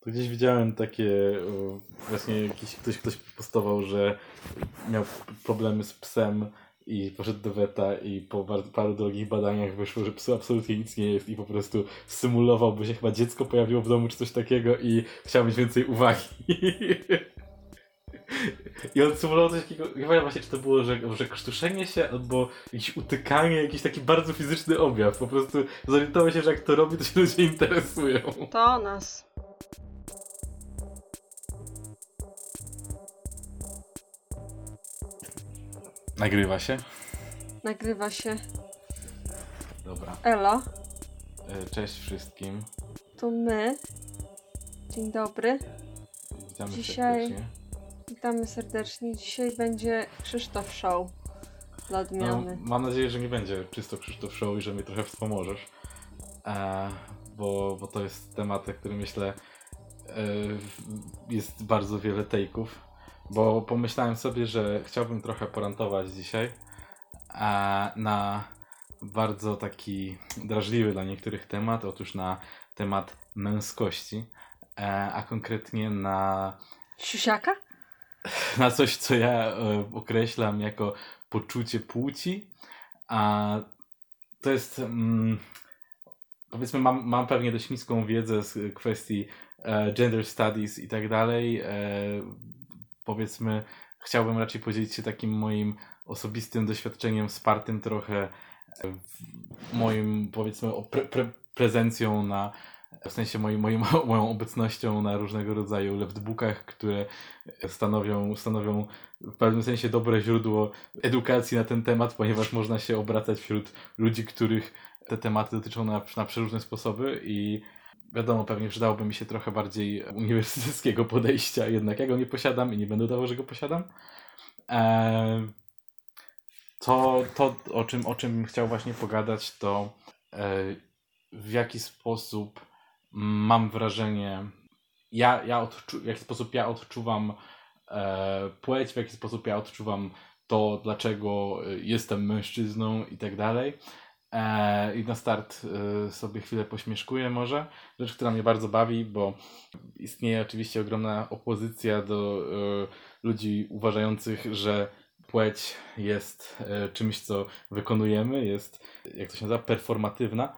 To gdzieś widziałem takie, właśnie jakiś, ktoś, ktoś postował, że miał problemy z psem i poszedł do weta i po paru drogich badaniach wyszło, że psu absolutnie nic nie jest i po prostu symulował, bo się chyba dziecko pojawiło w domu czy coś takiego i chciał mieć więcej uwagi. I on symulował coś takiego, nie wiem właśnie czy to było, że, że krztuszenie się albo jakieś utykanie, jakiś taki bardzo fizyczny objaw. Po prostu zorientował się, że jak to robi, to się ludzie interesują. To nas. Nagrywa się? Nagrywa się. Dobra. Elo, E, Cześć wszystkim. to my. Dzień dobry. Witamy Dzisiaj- serdecznie. Witamy serdecznie. Dzisiaj będzie Krzysztof Show. Dla No, odmiany. mam nadzieję, że nie będzie czysto Krzysztof Show i że mi trochę wspomożesz. E, bo, bo to jest temat, na który myślę e, jest bardzo wiele take'ów. Bo pomyślałem sobie, że chciałbym trochę porantować dzisiaj e, na bardzo taki drażliwy dla niektórych temat. Otóż na temat męskości, e, a konkretnie na Siusiaka? na coś, co ja e, określam jako poczucie płci, a to jest, mm, powiedzmy, mam, mam pewnie dość niską wiedzę z kwestii e, gender studies i tak dalej. Powiedzmy, chciałbym raczej podzielić się takim moim osobistym doświadczeniem, wspartym trochę e, moim, powiedzmy, pre, pre, prezencją na, w sensie moim, moim, moją obecnością na różnego rodzaju leftbookach, które stanowią, stanowią w pewnym sensie dobre źródło edukacji na ten temat, ponieważ można się obracać wśród ludzi, których te tematy dotyczą na, na przeróżne sposoby i wiadomo, pewnie przydałoby mi się trochę bardziej uniwersyteckiego podejścia, jednak ja go nie posiadam i nie będę udawał, że go posiadam. Eee, to, to o, czym, o czym chciał właśnie pogadać, to e, w jaki sposób mam wrażenie, ja, ja odczu- w jaki sposób ja odczuwam e, płeć, w jaki sposób ja odczuwam to, dlaczego e, jestem mężczyzną i tak dalej. E, I na start e, sobie chwilę pośmieszkuję może. Rzecz, która mnie bardzo bawi, bo istnieje oczywiście ogromna opozycja do e, ludzi uważających, że płeć jest e, czymś, co wykonujemy, jest, jak to się nazywa, performatywna.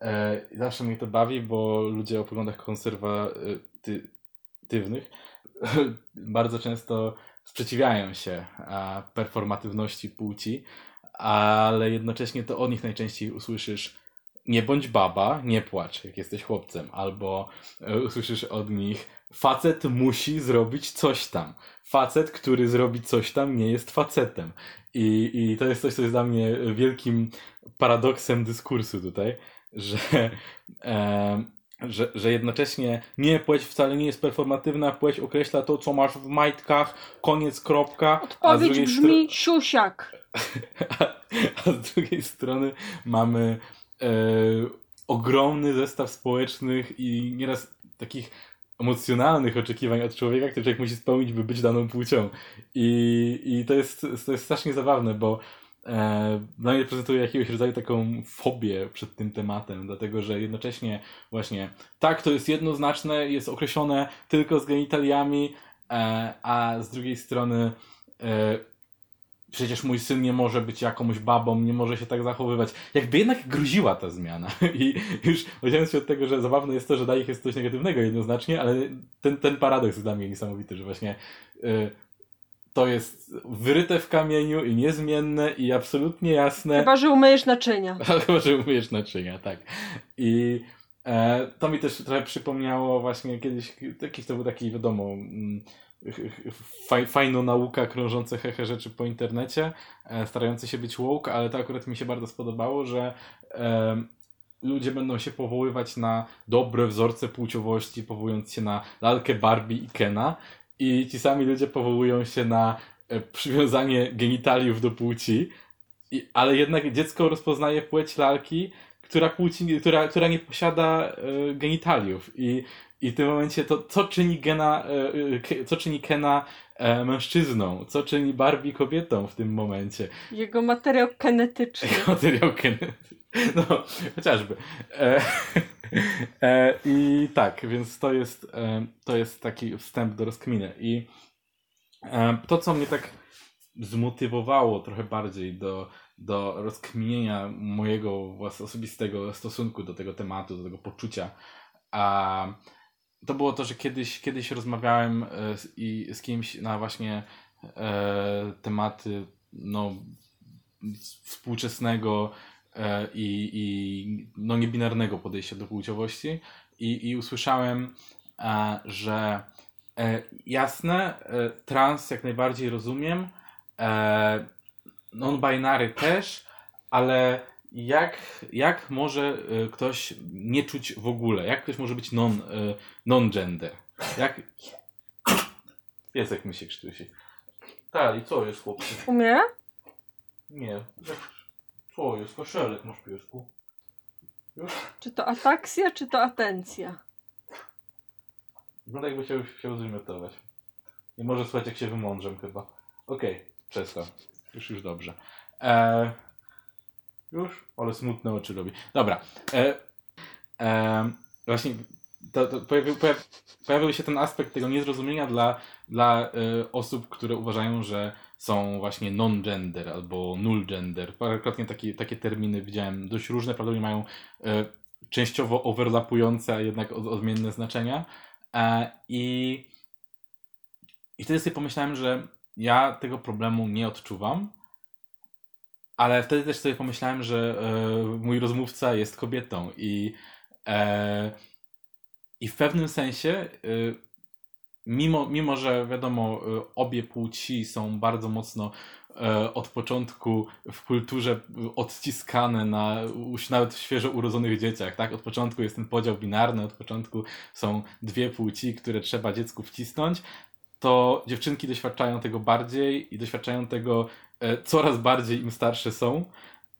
E, zawsze mnie to bawi, bo ludzie o poglądach konserwatywnych bardzo często sprzeciwiają się performatywności płci, ale jednocześnie to od nich najczęściej usłyszysz nie bądź baba, nie płacz, jak jesteś chłopcem, albo e, usłyszysz od nich facet musi zrobić coś tam. Facet, który zrobi coś tam, nie jest facetem. I, i to jest coś, co jest dla mnie wielkim paradoksem dyskursu tutaj, że, e, że, że jednocześnie nie, płeć wcale nie jest performatywna, płeć określa to, co masz w majtkach, koniec, kropka. a Odpowiedź drugiej brzmi siusiak. a, a z drugiej strony mamy e, ogromny zestaw społecznych i nieraz takich emocjonalnych oczekiwań od człowieka, który człowiek musi spełnić, by być daną płcią. I, i to, jest, to jest strasznie zabawne, bo dla mnie prezentuje jakiegoś rodzaju taką fobię przed tym tematem, dlatego że jednocześnie właśnie tak, to jest jednoznaczne, jest określone tylko z genitaliami, e, a z drugiej strony e, przecież mój syn nie może być jakąś babą, nie może się tak zachowywać. Jakby jednak groziła ta zmiana. I już odciągnąc się od tego, że zabawne jest to, że dla nich jest coś negatywnego jednoznacznie, ale ten, ten paradoks jest dla mnie niesamowity, że właśnie to jest wyryte w kamieniu i niezmienne i absolutnie jasne. Chyba, że umyjesz naczynia. Chyba, że umiesz naczynia, tak. I e, to mi też trochę przypomniało właśnie kiedyś, jakiś to był taki, wiadomo, mm, ch- ch- faj, fajna nauka krążące hehe rzeczy po internecie, e, starające się być woke, ale to akurat mi się bardzo spodobało, że e, ludzie będą się powoływać na dobre wzorce płciowości, powołując się na lalkę Barbie i Kena i ci sami ludzie powołują się na e, przywiązanie genitaliów do płci, i, ale jednak dziecko rozpoznaje płeć lalki, która, płci, która, która nie posiada e, genitaliów. I, I w tym momencie to, co czyni Gena, Ke- co czyni Kena e, mężczyzną, co czyni Barbie kobietą w tym momencie. Jego materiał kinetyczny. Materiał Kennedy. No, chociażby. E, E, I tak, więc to jest, e, to jest taki wstęp do rozkminy. I e, to, co mnie tak zmotywowało trochę bardziej do, do rozkminienia mojego włas- osobistego stosunku do tego tematu, do tego poczucia, a to było to, że kiedyś, kiedyś rozmawiałem z, i, z kimś na właśnie tematy no, współczesnego i, i no, niebinarnego podejścia do płciowości i, i usłyszałem, e, że e, jasne, e, trans jak najbardziej rozumiem, e, non-binary też, ale jak, jak może e, ktoś nie czuć w ogóle? Jak ktoś może być non, e, non-gender? Jak... Piesek mi się krztusi. Tak, i co jest chłopcy? Umiera? Nie. Co jest? Koszelek masz piesku. Czy to ataksja, czy to atencja? Wygląda jakby chciał, chciał zwymiotować. Nie może słuchać jak się wymądrzem chyba. Okej, przestań. Już, już dobrze. E, już? Ale smutne oczy robi. Dobra. E, e, właśnie to, to pojawił, pojaw, pojawił się ten aspekt tego niezrozumienia dla, dla e, osób, które uważają, że są właśnie non-gender albo null-gender. Parokrotnie takie, takie terminy widziałem dość różne, prawdopodobnie mają e, częściowo overlapujące, a jednak od, odmienne znaczenia. E, I, I wtedy sobie pomyślałem, że ja tego problemu nie odczuwam, ale wtedy też sobie pomyślałem, że e, mój rozmówca jest kobietą i, e, i w pewnym sensie, e, mimo, mimo że wiadomo, e, obie płci są bardzo mocno e, od początku w kulturze odciskane na już nawet świeżo urodzonych dzieciach, tak? Od początku jest ten podział binarny, od początku są dwie płci, które trzeba dziecku wcisnąć, to dziewczynki doświadczają tego bardziej i doświadczają tego e, coraz bardziej im starsze są.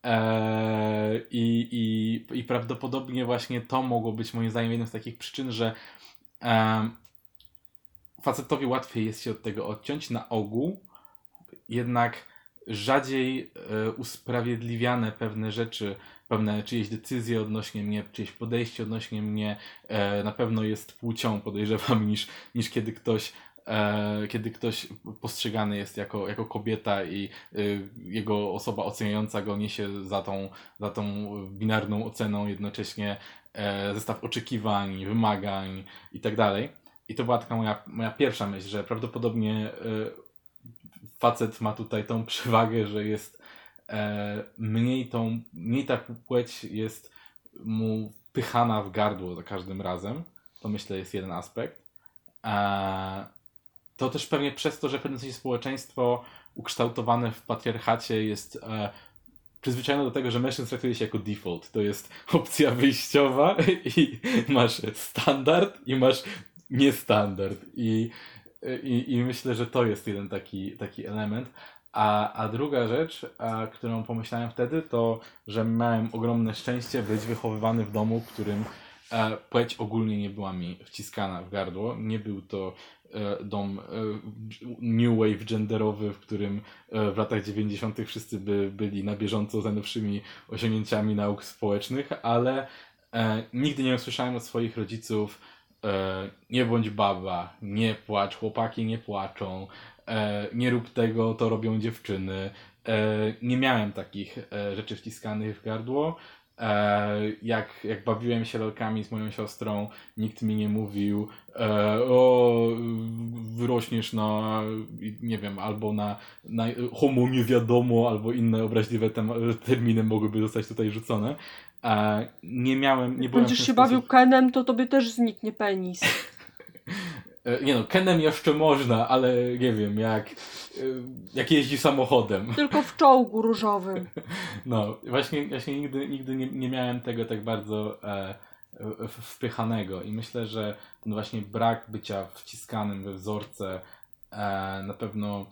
E, i, i, I prawdopodobnie właśnie to mogło być moim zdaniem jedną z takich przyczyn, że facetowi łatwiej jest się od tego odciąć na ogół, jednak rzadziej e, usprawiedliwiane pewne rzeczy, pewne czyjeś decyzje odnośnie mnie, czyjeś podejście odnośnie mnie e, na pewno jest płcią, podejrzewam, niż, niż kiedy ktoś e, kiedy ktoś postrzegany jest jako, jako kobieta i jego osoba oceniająca go niesie za tą, za tą binarną oceną jednocześnie zestaw oczekiwań, wymagań i tak. I to była taka moja, moja pierwsza myśl, że prawdopodobnie e, facet ma tutaj tą przewagę, że jest e, mniej tą, mniej ta płeć jest mu pychana w gardło za każdym razem. To myślę jest jeden aspekt. E, to też pewnie przez to, że w pewnym sensie społeczeństwo ukształtowane w patriarchacie jest e, przyzwyczajone do tego, że mężczyzn traktuje się jako default. To jest opcja wyjściowa i masz standard i masz niestandard. I, i, i myślę, że to jest jeden taki, taki element. A, a druga rzecz, a, którą pomyślałem wtedy, to, że miałem ogromne szczęście być wychowywany w domu, w którym e, płeć ogólnie nie była mi wciskana w gardło. Nie był to e, dom e, new wave genderowy, w którym e, w latach 90. wszyscy by byli na bieżąco z najnowszymi osiągnięciami nauk społecznych, ale e, nigdy nie usłyszałem od swoich rodziców nie bądź baba, nie płacz, chłopaki nie płaczą, e, nie rób tego, to robią dziewczyny. E, nie miałem takich e, rzeczy wciskanych w gardło. E, jak, jak bawiłem się lolkami z moją siostrą, nikt mi nie mówił e, o, wyrośniesz na, nie wiem, albo na, na homo nie wiadomo, albo inne obraźliwe terminy mogłyby zostać tutaj rzucone. E, nie miałem, nie Jak byłem będziesz się sposób- bawił Kenem, to tobie też zniknie penis. E, Nie no, Kenem jeszcze można, ale nie wiem, jak, e, jak jeździ samochodem. Tylko w czołgu różowym. No, właśnie, właśnie nigdy, nigdy nie, nie miałem tego tak bardzo e, wpychanego i myślę, że ten właśnie brak bycia wciskanym we wzorce e, na pewno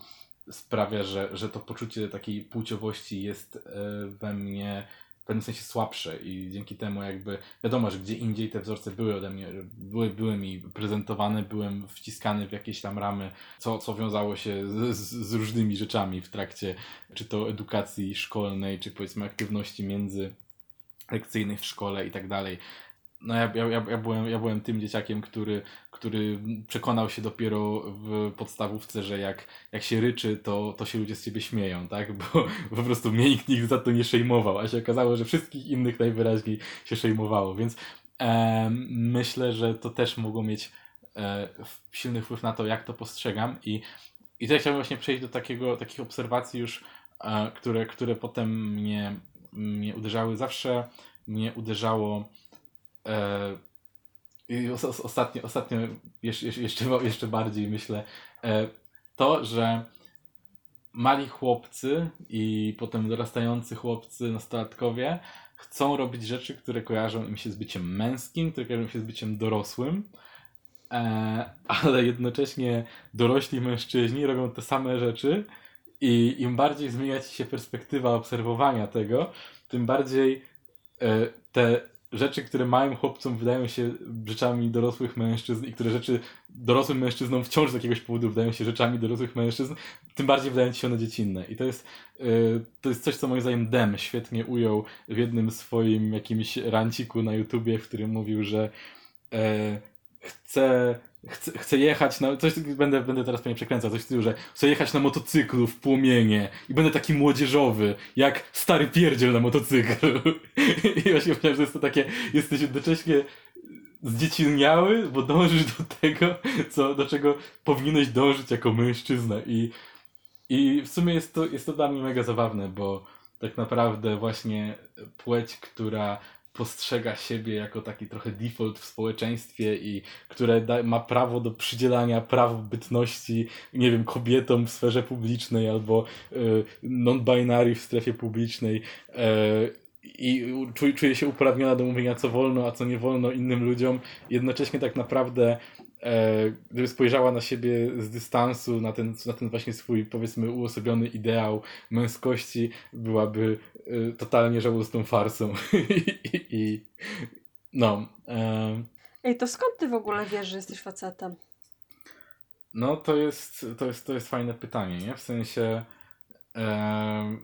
sprawia, że, że to poczucie takiej płciowości jest e, we mnie pewnym sensie słabsze i dzięki temu jakby wiadomo, że gdzie indziej te wzorce były ode mnie, były, były mi prezentowane, byłem wciskany w jakieś tam ramy, co, co wiązało się z, z, różnymi rzeczami w trakcie czy to edukacji szkolnej, czy powiedzmy aktywności międzylekcyjnych w szkole i tak dalej. no ja, ja, ja, byłem, ja byłem tym dzieciakiem, który, który przekonał się dopiero w podstawówce, że jak, jak się ryczy, to, to się ludzie z ciebie śmieją, tak? Bo po prostu mnie nikt nigdy za to nie szejmował, a się okazało, że wszystkich innych najwyraźniej się szejmowało, więc e, myślę, że to też mogło mieć e, silny wpływ na to, jak to postrzegam i, i tutaj chciałbym właśnie przejść do takiego, takich obserwacji już, e, które, które potem mnie, mnie uderzały. Zawsze mnie uderzało E, I ostatnio, ostatnio jeszcze, jeszcze, bardziej myślę, e, to, że mali chłopcy i potem dorastający chłopcy, nastolatkowie chcą robić rzeczy, które kojarzą im się z byciem męskim, które kojarzą im się z byciem dorosłym, e, ale jednocześnie dorośli mężczyźni robią te same rzeczy i im bardziej zmienia ci się perspektywa obserwowania tego, tym bardziej te rzeczy, które małym chłopcom wydają się rzeczami dorosłych mężczyzn i które rzeczy dorosłym mężczyznom wciąż z jakiegoś powodu wydają się rzeczami dorosłych mężczyzn, tym bardziej wydają się one dziecinne. I to jest, yy, to jest coś, co moim zdaniem Dem świetnie ujął w jednym swoim jakimś ranciku na YouTubie, w którym mówił, że yy, chce chcę, chcę jechać na, coś będę, będę teraz pewnie przekręcał, coś w stylu, że chcę jechać na motocyklu w płomienie i będę taki młodzieżowy, jak stary pierdziel na motocyklu. I właśnie myślałem, że jest to takie, jesteś jednocześnie zdziecinniały, bo dążysz do tego, co, do czego powinieneś dążyć jako mężczyzna i, i w sumie jest to, jest to dla mnie mega zabawne, bo tak naprawdę właśnie płeć, która postrzega siebie jako taki trochę default w społeczeństwie i które da, ma prawo do przydzielania praw bytności, nie wiem, kobietom w sferze publicznej albo y, non-binary w strefie publicznej y, i czuje, się uprawniona do mówienia, co wolno, a co nie wolno innym ludziom. Jednocześnie tak naprawdę gdyby spojrzała na siebie z dystansu, na ten, na ten właśnie swój, powiedzmy, uosobiony ideał męskości, byłaby e, totalnie żałosną farsą. I, I, no. E... Ej, to skąd ty w ogóle wiesz, że jesteś facetem? No, to jest, to jest, to jest fajne pytanie, nie? W sensie e,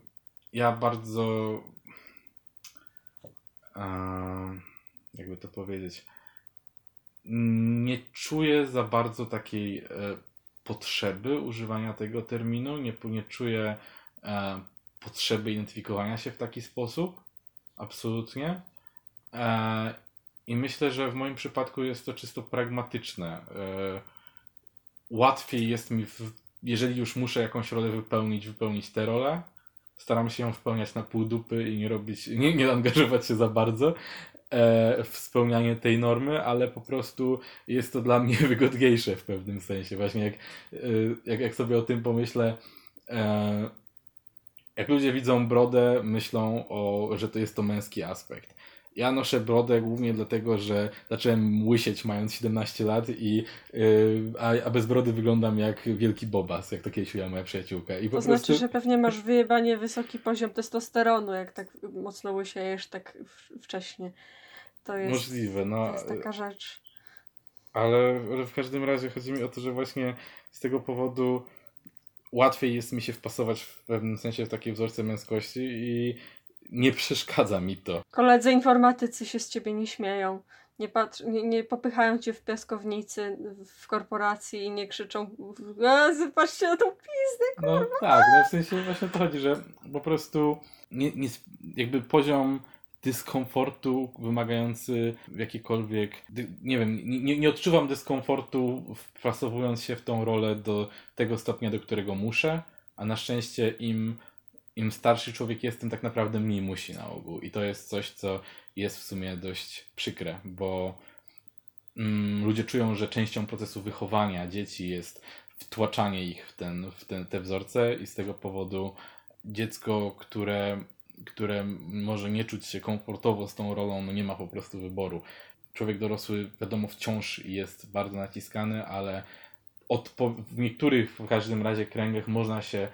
ja bardzo e, jakby to powiedzieć nie czuję za bardzo takiej e, potrzeby używania tego terminu, nie, nie czuję e, potrzeby identyfikowania się w taki sposób. Absolutnie. E, I myślę, że w moim przypadku jest to czysto pragmatyczne. Łatwiej jest mi, w, jeżeli już muszę jakąś rolę wypełnić, wypełnić tę rolę. Staram się ją wypełniać na pół dupy i nie robić, nie, nie angażować się za bardzo, e, w spełnianie tej normy, ale po prostu jest to dla mnie wygodniejsze w pewnym sensie. Właśnie jak, e, jak, jak sobie o tym pomyślę, e, jak ludzie widzą brodę, myślą, o, że to jest to męski aspekt. Ja noszę brodę głównie dlatego, że zacząłem łysieć mając 17 lat i yy, a, a, bez brody wyglądam jak wielki bobas, jak to kiedyś mówiła moja przyjaciółka. I to znaczy, prostu... że pewnie masz wyjebanie wysoki poziom testosteronu, jak tak mocno łysiejesz tak wcześnie. To jest, Możliwe, no. To jest taka rzecz. Ale, ale w każdym razie chodzi mi o to, że właśnie z tego powodu łatwiej jest mi się wpasować w pewnym sensie w takie wzorce męskości i nie przeszkadza mi to. Koledzy informatycy się z ciebie nie śmieją. Nie, patrz, nie, nie popychają cię w piaskownicy w korporacji i nie krzyczą patrzcie na tą pizdę, kurwa. No tak, no w sensie właśnie to chodzi, że po prostu nie, nie, jakby poziom dyskomfortu wymagający jakikolwiek, nie wiem, nie, nie odczuwam dyskomfortu wpasowując się w tą rolę do tego stopnia, do którego muszę, a na szczęście im, im starszy człowiek jest, tym tak naprawdę mniej musi na ogół. I to jest coś, co jest w sumie dość przykre, bo mm, ludzie czują, że częścią procesu wychowania dzieci jest wtłaczanie ich w, ten, w ten, te wzorce i z tego powodu dziecko, które które może nie czuć się komfortowo z tą rolą, no nie ma po prostu wyboru. Człowiek dorosły, wiadomo, wciąż jest bardzo naciskany, ale w niektórych w każdym razie kręgach można się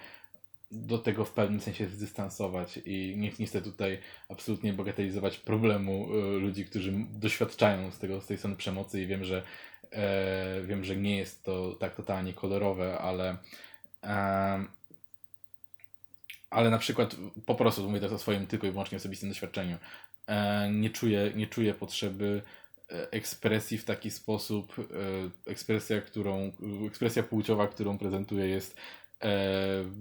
do tego w pewnym sensie zdystansować i nie, nie chcę tutaj absolutnie bagatelizować problemu y, ludzi, którzy doświadczają z tego, z tej strony przemocy i wiem, że e, wiem, że nie jest to tak totalnie kolorowe, ale ale na przykład po prostu mówię teraz o swoim tylko i wyłącznie osobistym doświadczeniu. E, nie, czuję, nie czuję potrzeby ekspresji w taki sposób, ekspresja, którą, ekspresja płciowa, którą prezentuje jest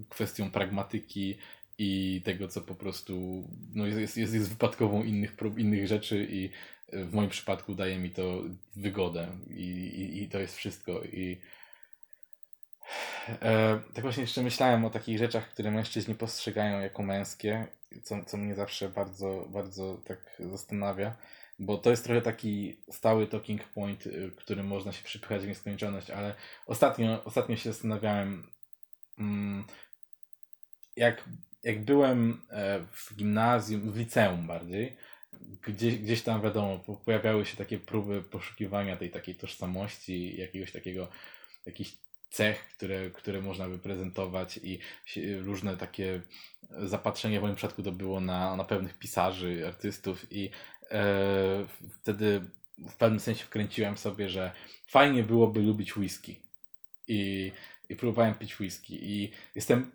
kwestią pragmatyki i tego, co po prostu no jest, jest, jest wypadkową innych, innych rzeczy i w moim przypadku daje mi to wygodę i, i, i to jest wszystko. I e, tak właśnie jeszcze myślałem o takich rzeczach, które mężczyźni postrzegają jako męskie, co, co mnie zawsze bardzo, bardzo tak zastanawia, bo to jest trochę taki stały talking point, y, którym można się przypychać w nieskończoność, ale ostatnio, ostatnio się zastanawiałem, jak, jak byłem e, w gimnazjum, w liceum bardziej, gdzieś, gdzieś tam wiadomo, pojawiały się takie próby poszukiwania tej takiej tożsamości, jakiegoś takiego, jakichś cech, które, które można by prezentować i różne takie zapatrzenie w moim przypadku to było na, na pewnych pisarzy, artystów i e, wtedy w pewnym sensie wkręciłem sobie, że fajnie byłoby lubić whisky. I, i próbowałem pić whisky. I jestem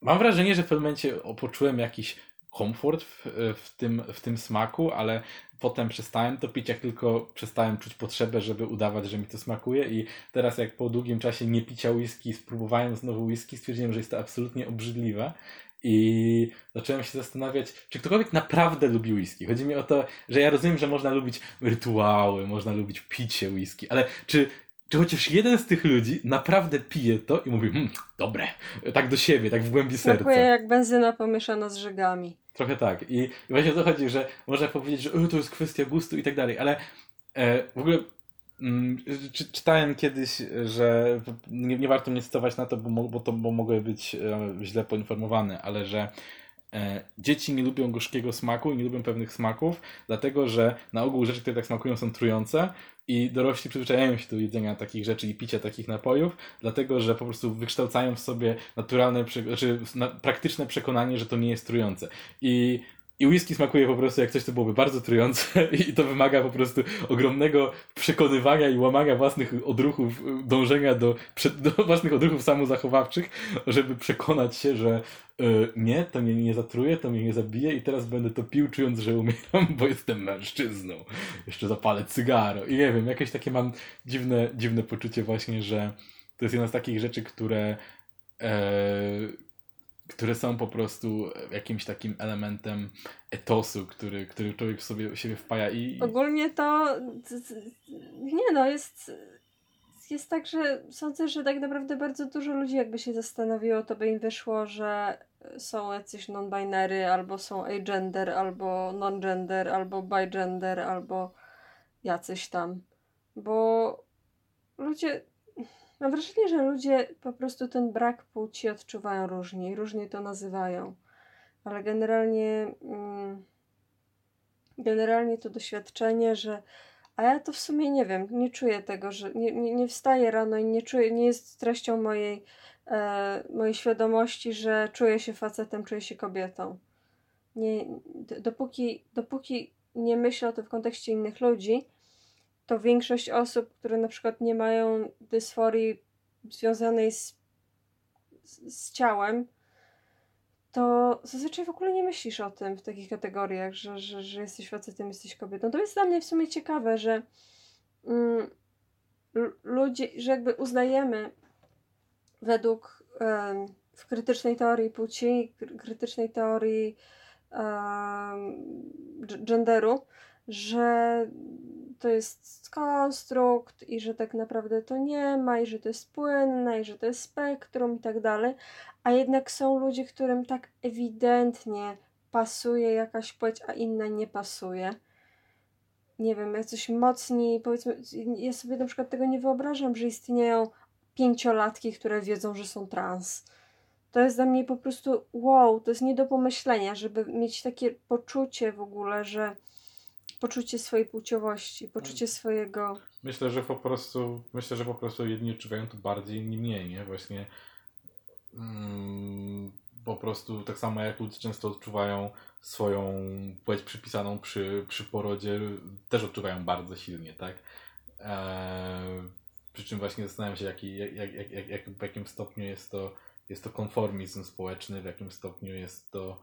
mam wrażenie, że w pewnym momencie poczułem jakiś komfort w, w, tym, w tym smaku, ale potem przestałem to pić, jak tylko przestałem czuć potrzebę, żeby udawać, że mi to smakuje. I teraz jak po długim czasie nie picia whisky, spróbowałem znowu whisky, stwierdziłem, że jest to absolutnie obrzydliwe. I zacząłem się zastanawiać, czy ktokolwiek naprawdę lubi whisky. Chodzi mi o to, że ja rozumiem, że można lubić rytuały, można lubić picie whisky, ale czy czy chociaż jeden z tych ludzi naprawdę pije to i mówi, mmm, dobre, tak do siebie, tak w głębi serca. Smakuje jak benzyna pomieszana z żegami. Trochę tak. I, właśnie o to chodzi, że można powiedzieć, że to jest kwestia gustu i tak dalej, ale e, w ogóle mm, czy, czytałem kiedyś, że nie, nie warto mnie cytować na to, bo, bo, to, bo mogły być e, źle poinformowane, ale że dzieci nie lubią gorzkiego smaku i nie lubią pewnych smaków, dlatego że na ogół rzeczy, które tak smakują są trujące, i dorośli przyzwyczajają się do jedzenia takich rzeczy i picia takich napojów, dlatego że po prostu wykształcają w sobie naturalne, znaczy praktyczne przekonanie, że to nie jest trujące. I i whisky smakuje po prostu jak coś, co byłoby bardzo trujące i to wymaga po prostu ogromnego przekonywania i łamania własnych odruchów, dążenia do, do własnych odruchów samozachowawczych, żeby przekonać się, że y, nie, to mnie nie zatruje, to mnie nie zabije i teraz będę to pił, czując, że umieram, bo jestem mężczyzną. Jeszcze zapalę cygaro. I nie wiem, jakieś takie mam dziwne, dziwne poczucie właśnie, że to jest jedna z takich rzeczy, które e, które są po prostu jakimś takim elementem etosu, który, który człowiek w sobie siebie wpaja i... Ogólnie to nie no, jest jest tak, że sądzę, że tak naprawdę bardzo dużo ludzi jakby się zastanowiło, to by im wyszło, że są jacyś non-binary, albo są agender, albo non-gender, albo bigender, albo jacyś tam. Bo ludzie Mam wrażenie, że ludzie po prostu ten brak płci odczuwają różnie i różnie to nazywają. Ale generalnie, mm, generalnie to doświadczenie, że a ja to w sumie nie wiem, nie czuję tego, że nie, nie, nie wstaję rano i nie czuję, nie jest treścią mojej, e, mojej świadomości, że czuję się facetem, czuję się kobietą. Nie, dopóki, dopóki nie myślę o tym w kontekście innych ludzi, to większość osób, które na przykład nie mają dysforii związanej z, z, z ciałem, to zazwyczaj w ogóle nie myślisz o tym w takich kategoriach, że, że, że jesteś facetem, jesteś kobietą. To jest dla mnie w sumie ciekawe, że mm, ludzie, że jakby uznajemy według w krytycznej teorii płci, krytycznej teorii um, genderu, że to jest konstrukt i że tak naprawdę to nie ma i że to jest płynne i że to jest spektrum i tak dalej, a jednak są ludzie, którym tak ewidentnie pasuje jakaś płeć, a inna nie pasuje. Nie wiem, jacyś mocni, powiedzmy, ja sobie na przykład tego nie wyobrażam, że istnieją pięciolatki, które wiedzą, że są trans. To jest dla mnie po prostu wow, to jest nie do pomyślenia, żeby mieć takie poczucie w ogóle, że poczucie swojej płciowości, poczucie swojego. Myślę, że po prostu myślę, że po prostu jedni odczuwają to bardziej, inni mniej, nie? Właśnie mm, po prostu tak samo jak ludzie często odczuwają swoją płeć przypisaną przy, przy porodzie, też odczuwają bardzo silnie, tak? Eee, przy czym właśnie zastanawiam się, jaki, jak, jak, jak, jak, w jakim stopniu jest to, jest to konformizm społeczny, w jakim stopniu jest to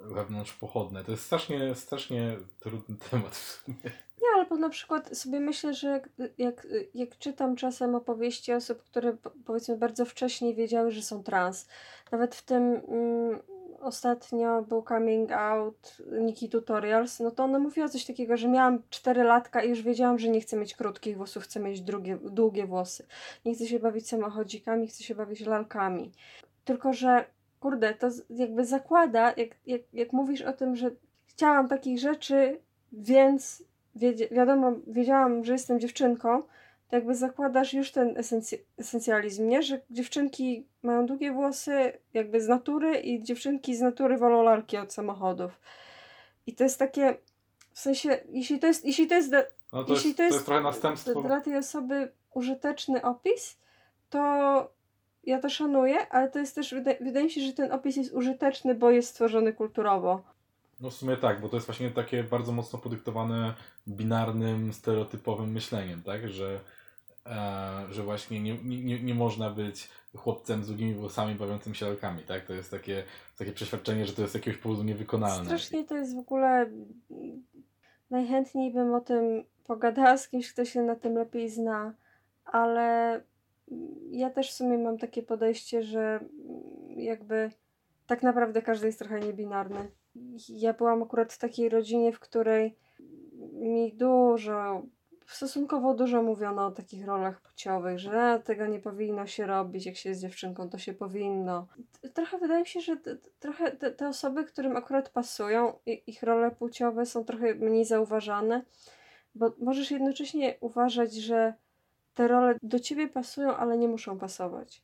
wewnątrz pochodne. To jest strasznie, strasznie trudny temat w sumie. Nie, albo na przykład sobie myślę, że jak, jak, jak czytam czasem opowieści osób, które powiedzmy bardzo wcześnie wiedziały, że są trans. Nawet w tym mm, ostatnio był coming out Niki Tutorials, no to ona mówiła coś takiego, że miałam 4 latka i już wiedziałam, że nie chcę mieć krótkich włosów, chcę mieć drugie, długie włosy. Nie chcę się bawić samochodzikami, chcę się bawić lalkami. Tylko, że kurde, to jakby zakłada, jak, jak, jak mówisz o tym, że chciałam takich rzeczy, więc wiadomo, wiedziałam, że jestem dziewczynką, to jakby zakładasz już ten esenc- esencjalizm, nie? Że dziewczynki mają długie włosy jakby z natury i dziewczynki z natury wolą lalki od samochodów. I to jest takie, w sensie, jeśli to jest, jeśli to jest, no to jeśli jest, to jest, to jest trochę następstwo. dla tej osoby użyteczny opis, to ja to szanuję, ale to jest też, wydaje, wydaje mi się, że ten opis jest użyteczny, bo jest stworzony kulturowo. No w sumie tak, bo to jest właśnie takie bardzo mocno podyktowane binarnym, stereotypowym myśleniem, tak? Że, e, że właśnie nie, nie, nie można być chłopcem z długimi włosami bawiącym się lalkami, tak? To jest takie, takie przeświadczenie, że to jest z jakiegoś powodu niewykonalne. Strasznie to jest w ogóle... Najchętniej bym o tym pogadała z kimś, kto się na tym lepiej zna, ale ja też w sumie mam takie podejście, że jakby tak naprawdę każdy jest trochę niebinarny. Ja byłam akurat w takiej rodzinie, w której mi dużo, stosunkowo dużo mówiono o takich rolach płciowych, że tego nie powinno się robić, jak się jest dziewczynką, to się powinno. Trochę wydaje mi się, że trochę te, osoby, którym akurat pasują, ich role płciowe są trochę mniej zauważane, bo możesz jednocześnie uważać, że te role do ciebie pasują, ale nie muszą pasować.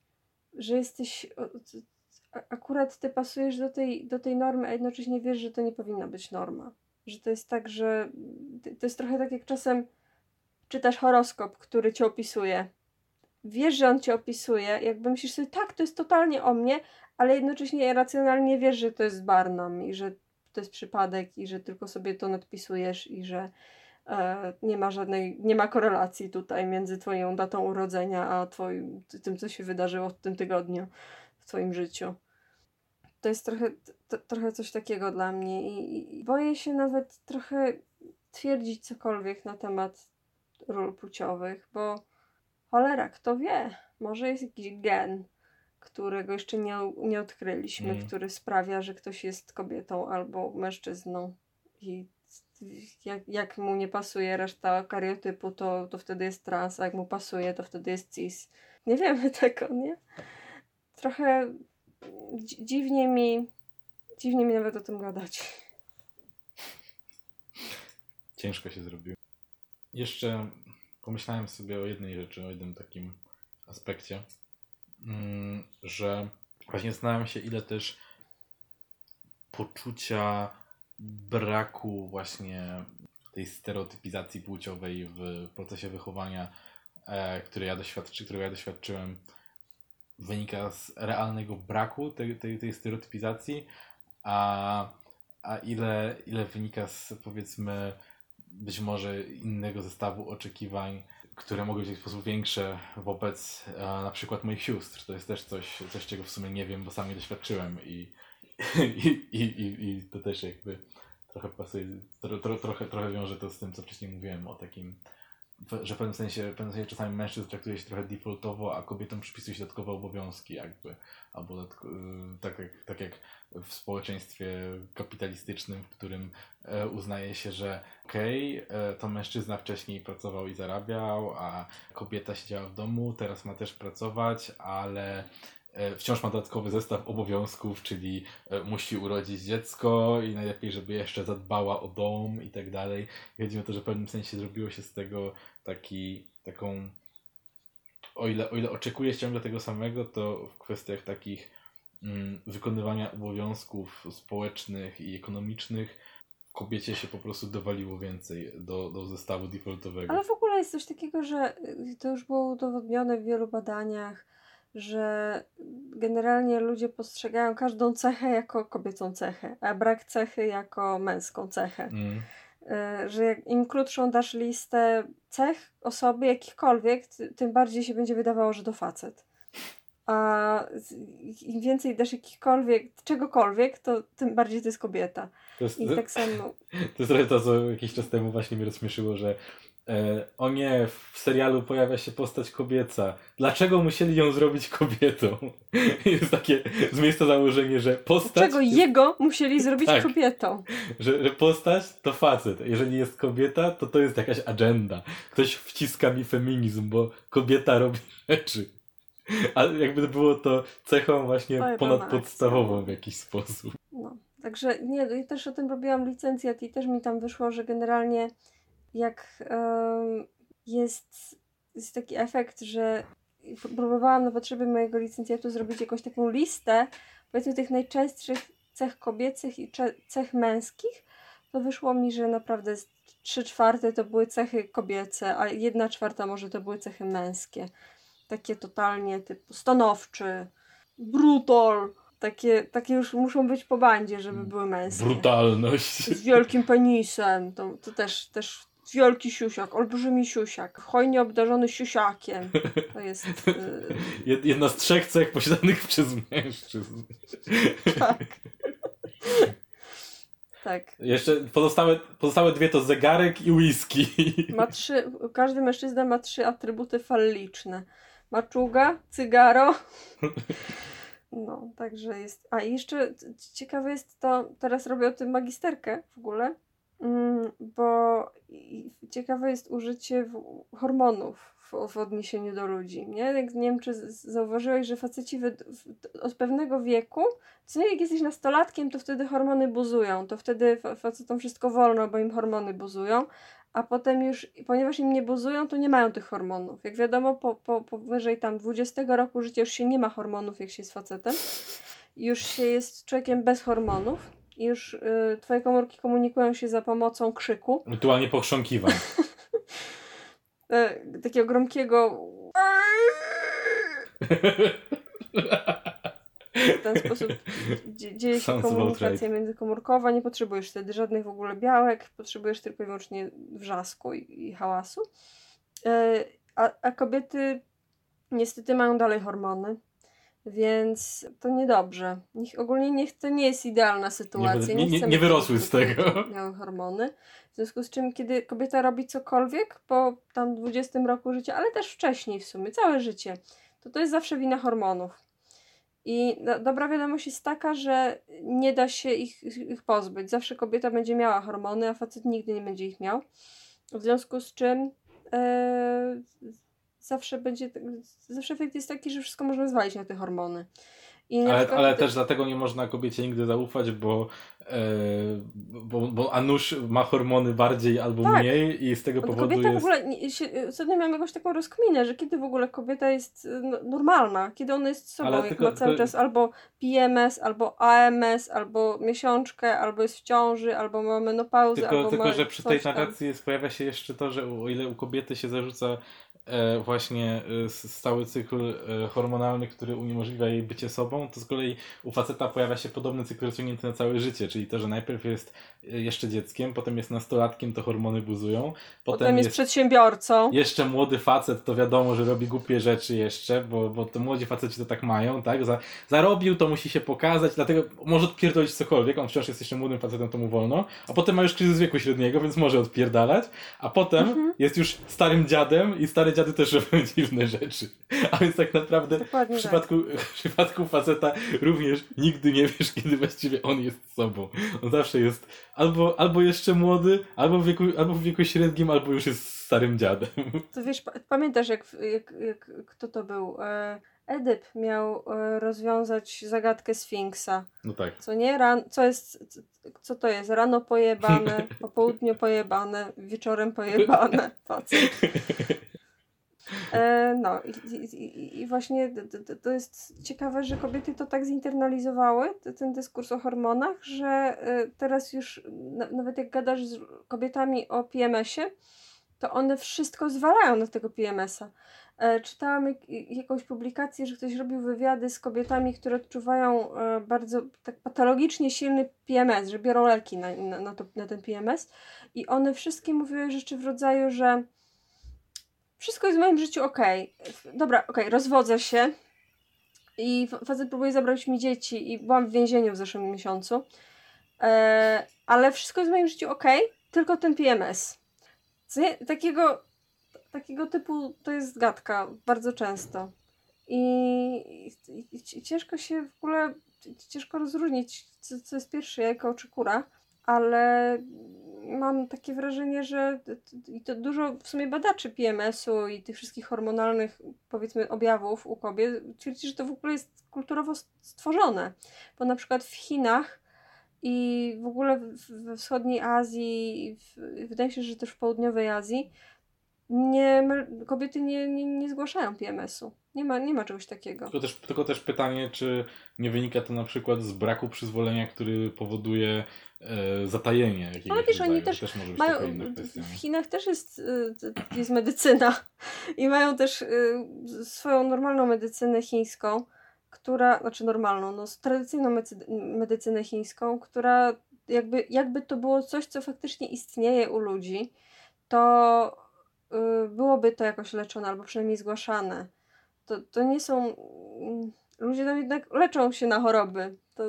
Że jesteś. Akurat ty pasujesz do tej, do tej normy, a jednocześnie wiesz, że to nie powinna być norma. Że to jest tak, że. To jest trochę tak, jak czasem czytasz horoskop, który cię opisuje. Wiesz, że on cię opisuje, jakby myślisz sobie, tak, to jest totalnie o mnie, ale jednocześnie racjonalnie wiesz, że to jest Barnum i że to jest przypadek i że tylko sobie to nadpisujesz i że nie ma żadnej, nie ma korelacji tutaj między twoją datą urodzenia, a twoim, tym, co się wydarzyło w tym tygodniu w twoim życiu. To jest trochę, to, trochę coś takiego dla mnie i, i boję się nawet trochę twierdzić cokolwiek na temat ról płciowych, bo cholera, kto wie, może jest jakiś gen, którego jeszcze nie, nie odkryliśmy, mm. który sprawia, że ktoś jest kobietą albo mężczyzną i jak, jak mu nie pasuje reszta kariotypu, to, to wtedy jest trans, a jak mu pasuje, to wtedy jest cis. Nie wiemy tego, nie? Trochę dziwnie mi, dziwnie mi nawet o tym gadać. Ciężko się zrobiło. Jeszcze pomyślałem sobie o jednej rzeczy, o jednym takim aspekcie, mm, że właśnie zastanawiam się, ile też poczucia braku właśnie tej stereotypizacji płciowej w procesie wychowania, e, który ja doświadczy, którego ja doświadczyłem, wynika z realnego braku tej, tej, tej stereotypizacji, a, a ile, ile wynika z powiedzmy być może innego zestawu oczekiwań, które mogły być w sposób większe wobec e, na przykład moich sióstr. To jest też coś, coś, czego w sumie nie wiem, bo sam nie doświadczyłem i I, i, i, i to też jakby trochę pasuje, tro, tro, trochę, trochę wiąże to z tym, co wcześniej mówiłem o takim, że w pewnym sensie, w pewnym sensie czasami mężczyzn traktuje się trochę defaultowo, a kobietom przypisuje się dodatkowe obowiązki jakby, albo y, tak jak, tak jak w społeczeństwie kapitalistycznym, w którym e, uznaje się, że okej, okay, to mężczyzna wcześniej pracował i zarabiał, a kobieta siedziała w domu, teraz ma też pracować, ale E, wciąż ma dodatkowy zestaw obowiązków, czyli e, musi urodzić dziecko i najlepiej, żeby jeszcze zadbała o dom i tak dalej. Chodzi o to, że w pewnym sensie zrobiło się z tego taki, taką, o ile, o ile oczekuje ciągle tego samego, to w kwestiach takich mm, wykonywania obowiązków społecznych i ekonomicznych kobiecie się po prostu dowaliło więcej do, do zestawu defaultowego. Ale w ogóle jest coś takiego, że y, to już było udowodnione w wielu badaniach, że generalnie ludzie postrzegają każdą cechę jako kobiecą cechę, a brak cechy jako męską cechę. Mm. E, że im krótszą dasz listę cech osoby jakichkolwiek, tym bardziej się będzie wydawało, że to facet. a im więcej dasz jakichkolwiek, czegokolwiek, to tym bardziej to jest kobieta. To jest, I tak samo. To jest trochę to, co jakiś czas temu właśnie mnie rozśmieszyło, że o nie, w serialu pojawia się postać kobieca. Dlaczego musieli ją zrobić kobietą? jest takie z miejsca założenie, że postać... Dlaczego jest... jego musieli zrobić tak, kobietą? Że, że postać to facet. Jeżeli jest kobieta, to to jest jakaś agenda. Ktoś wciska mi feminizm, bo kobieta robi rzeczy. A jakby było to cechą właśnie ponadpodstawową w jakiś sposób. No, także nie, ja też o tym robiłam licencjat i też mi tam wyszło, że generalnie jak um, jest, jest taki efekt, że próbowałam na potrzeby mojego licencjatu zrobić jakąś taką listę powiedzmy tych najczęstszych cech kobiecych i cech męskich, to wyszło mi, że naprawdę trzy czwarte to były cechy kobiece, a jedna czwarta może to były cechy męskie takie totalnie typu stanowczy, brutal, takie, takie już muszą być po bandzie, żeby były męskie. Brutalność. Z wielkim penisem, to, to też, też wielki siusiak, olbrzymi siusiak, hojnie obdarzony siusiakiem. To jest... Y... Jedna z trzech cech posiadanych przez mężczyzn. Tak. Tak. Jeszcze pozostałe, pozostałe dwie to zegarek i whisky. Ma trzy, każdy mężczyzna ma trzy atrybuty falliczne maczuga, cygaro. No, także jest. A jeszcze ciekawe jest to, teraz robię o tym magisterkę w ogóle, bo ciekawe jest użycie hormonów w, w odniesieniu do ludzi. Nie? Jak, nie wiem, czy zauważyłeś, że faceci w, od pewnego wieku, co nie, jak jesteś nastolatkiem, to wtedy hormony buzują, to wtedy facetom wszystko wolno, bo im hormony buzują, a potem już, ponieważ im nie buzują, to nie mają tych hormonów. Jak wiadomo, po, po, powyżej tam 20 roku życia już się nie ma hormonów, jak się jest facetem. Już się jest człowiekiem bez hormonów. I już y, twoje komórki komunikują się za pomocą krzyku. Rytualnie pochrząkiwań. e, takiego gromkiego w ten sposób dzieje się komunikacja międzykomórkowa, nie potrzebujesz wtedy żadnych w ogóle białek, potrzebujesz tylko i wyłącznie wrzasku i, i hałasu. E, a, a kobiety niestety mają dalej hormony, więc to niedobrze. Niech, ogólnie niech to nie jest idealna sytuacja. Nie, nie, nie, nie wyrosły z tego. Miały hormony. W związku z czym, kiedy kobieta robi cokolwiek po tam 20 roku życia, ale też wcześniej w sumie, całe życie, to to jest zawsze wina hormonów. I do, dobra wiadomość jest taka, że nie da się ich, ich pozbyć. Zawsze kobieta będzie miała hormony, a facet nigdy nie będzie ich miał. W związku z czym e, zawsze będzie, zawsze efekt jest taki, że wszystko można zwalić na te hormony. ale, przykład, ale też dlatego nie można kobiecie nigdy zaufać, bo E, bo, bo Anusz ma hormony bardziej albo tak. mniej i z tego powodu kobieta jest... w ogóle, nie, się, ostatnio miałam jakąś taką rozkminę, że kiedy w ogóle kobieta jest e, no, normalna, kiedy ona jest sobą, jak tylko, ma cały to... czas albo PMS, albo AMS, albo miesiączkę, albo jest w ciąży, albo ma menopauzę, tylko, albo Tylko, ma że przy tej narracji jest, pojawia się jeszcze to, że o ile u kobiety się zarzuca E, właśnie e, stały cykl e, hormonalny, który uniemożliwia jej bycie sobą, to z kolei u faceta pojawia się podobny cykl rozciągnięty na całe życie, czyli to, że najpierw jest jeszcze dzieckiem, potem jest nastolatkiem, to hormony buzują. Potem, potem jest, jest, przedsiębiorcą. Jeszcze młody facet, to wiadomo, że robi głupie rzeczy jeszcze, bo, bo to młodzi faceci to tak mają, tak? Za, zarobił, to musi się pokazać, dlatego może odpierdolić cokolwiek, on wciąż jest jeszcze młodym facetem, to mu wolno, a potem ma już kryzys wieku średniego, więc może odpierdalać, a potem mhm. jest już starym dziadem i stary dziady też robią dziwne rzeczy. A więc tak naprawdę w przypadku, tak. w przypadku faceta również nigdy nie wiesz, kiedy właściwie on jest sobą. On zawsze jest albo, albo jeszcze młody, albo w, wieku, albo w wieku średnim, albo już jest starym dziadem. To wiesz, pamiętasz jak, jak, jak kto to był? E, Edyp miał e, rozwiązać zagadkę Sfinksa. No tak. Co nie? Ran, co jest, co to jest? Rano pojebane, po południu pojebane, wieczorem pojebane. Facet. E, no i, i, i właśnie to jest ciekawe, że kobiety to tak zinternalizowały, ten dyskurs o hormonach, że e, teraz już nawet jak gadasz z kobietami o PMS-ie, to one wszystko zwalają na tego PMS-a. E, czytałam jakąś publikację, że ktoś robił wywiady z kobietami, które odczuwają bardzo tak patologicznie silny PMS, że biorą leki na, na, na, to, na ten PMS i one wszystkie mówiły rzeczy w rodzaju, że wszystko jest w moim życiu ok. Dobra, ok, rozwodzę się. i fa- facet próbuje zabrać mi dzieci i byłam w więzieniu w zeszłym miesiącu. E, ale wszystko jest w moim życiu ok, tylko ten PMS. Nie, takiego, takiego typu to jest gadka bardzo często. I, i, i ci- ciężko się w ogóle, ciężko rozróżnić, co, co jest pierwsze, jajko czy kura, ale mam takie wrażenie, że i to dużo w sumie badaczy PMS-u i tych wszystkich hormonalnych, powiedzmy, objawów u kobiet twierdzi, że to w ogóle jest kulturowo stworzone. Bo na przykład w Chinach i w ogóle we wschodniej Azji, w, wydaje się, że też w południowej Azji, nie, kobiety nie, nie, nie zgłaszają PMS-u. Nie ma, nie ma czegoś takiego. Tylko też, tylko też pytanie, czy nie wynika to na przykład z braku przyzwolenia, który powoduje e, zatajenie jakiegoś Ale wiesz, oni rodzaju. też może być Mają, w? Chinach też jest, t- jest medycyna i mają też y, swoją normalną medycynę chińską, która, znaczy normalną, no tradycyjną medycynę chińską, która jakby, jakby to było coś, co faktycznie istnieje u ludzi, to y, byłoby to jakoś leczone albo przynajmniej zgłaszane. To, to nie są. mm, Ludzie tam jednak leczą się na choroby. To,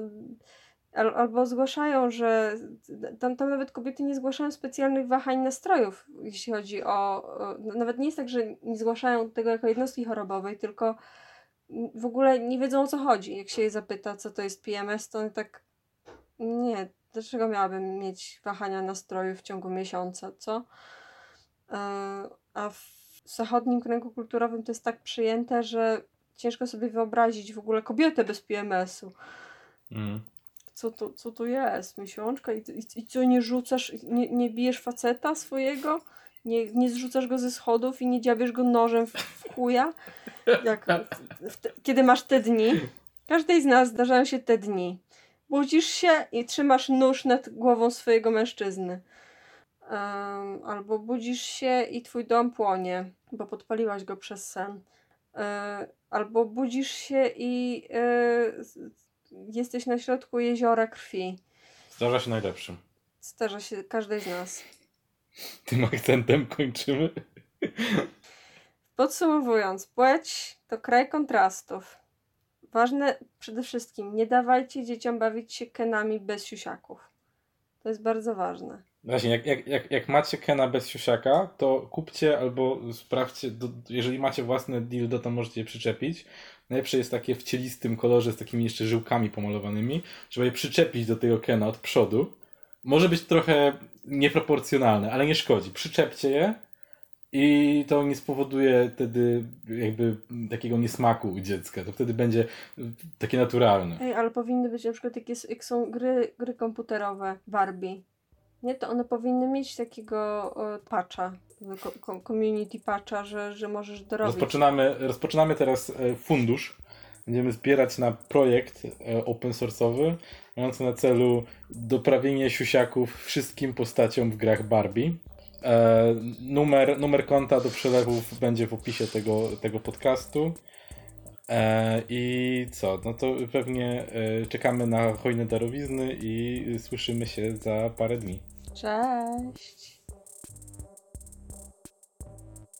al, albo zgłaszają, że. Tam, tam nawet kobiety nie zgłaszają specjalnych wahań nastrojów, jeśli chodzi o. o nawet nie jest tak, że nie zgłaszają tego jako jednostki chorobowej, tylko w ogóle nie wiedzą o co chodzi. Jak się je zapyta, co to jest PMS, to tak. Nie, dlaczego miałabym mieć wahania nastrojów w ciągu miesiąca, co? E, A w zachodnim kręgu kulturowym to jest tak przyjęte, że ciężko sobie wyobrazić w ogóle kobietę bez PMS-u. Mm. Co to, co to jest, miesiączka? I, i, i co, nie rzucasz, nie, nie bijesz faceta swojego? Nie, nie zrzucasz go ze schodów i nie dziabiesz go nożem w, w chuja? Jak, w te, kiedy masz te dni? Każdej z nas zdarzają się te dni. Budzisz się i trzymasz nóż nad głową swojego mężczyzny. Albo budzisz się i twój dom płonie, bo podpaliłaś go przez sen. E, albo budzisz się i e, jesteś na środku jeziora krwi. Zdarza się najlepszym. Zdarza się każdej z nas. Tym akcentem kończymy. Podsumowując, płeć to kraj kontrastów. Ważne przede wszystkim, nie dawajcie dzieciom bawić się kenami bez siusiaków. To jest bardzo ważne. Właśnie, jak, jak, jak, jak macie Kena bez siusiaka, to kupcie albo sprawdźcie, do, jeżeli macie własne dildo, to możecie je przyczepić. Najlepsze jest takie w cielistym kolorze z takimi jeszcze żyłkami pomalowanymi, żeby je przyczepić do tego Kena od przodu. Może być trochę nieproporcjonalne, ale nie szkodzi. Przyczepcie je i to nie spowoduje wtedy jakby takiego niesmaku u dziecka. To wtedy będzie takie naturalne. Ej, ale powinny być na przykład, jest, jak są gry, gry komputerowe, Barbie. Nie, to one powinny mieć takiego patcha, community patcha, że, że możesz dorobić. Rozpoczynamy, rozpoczynamy teraz e, fundusz. Będziemy zbierać na projekt e, open source'owy, mający na celu doprawienie siusiaków wszystkim postaciom w grach Barbie. E, numer, numer konta do przelewów będzie w opisie tego, tego podcastu. E, I co? No to pewnie e, czekamy na hojne darowizny i słyszymy się za parę dni. Cześć!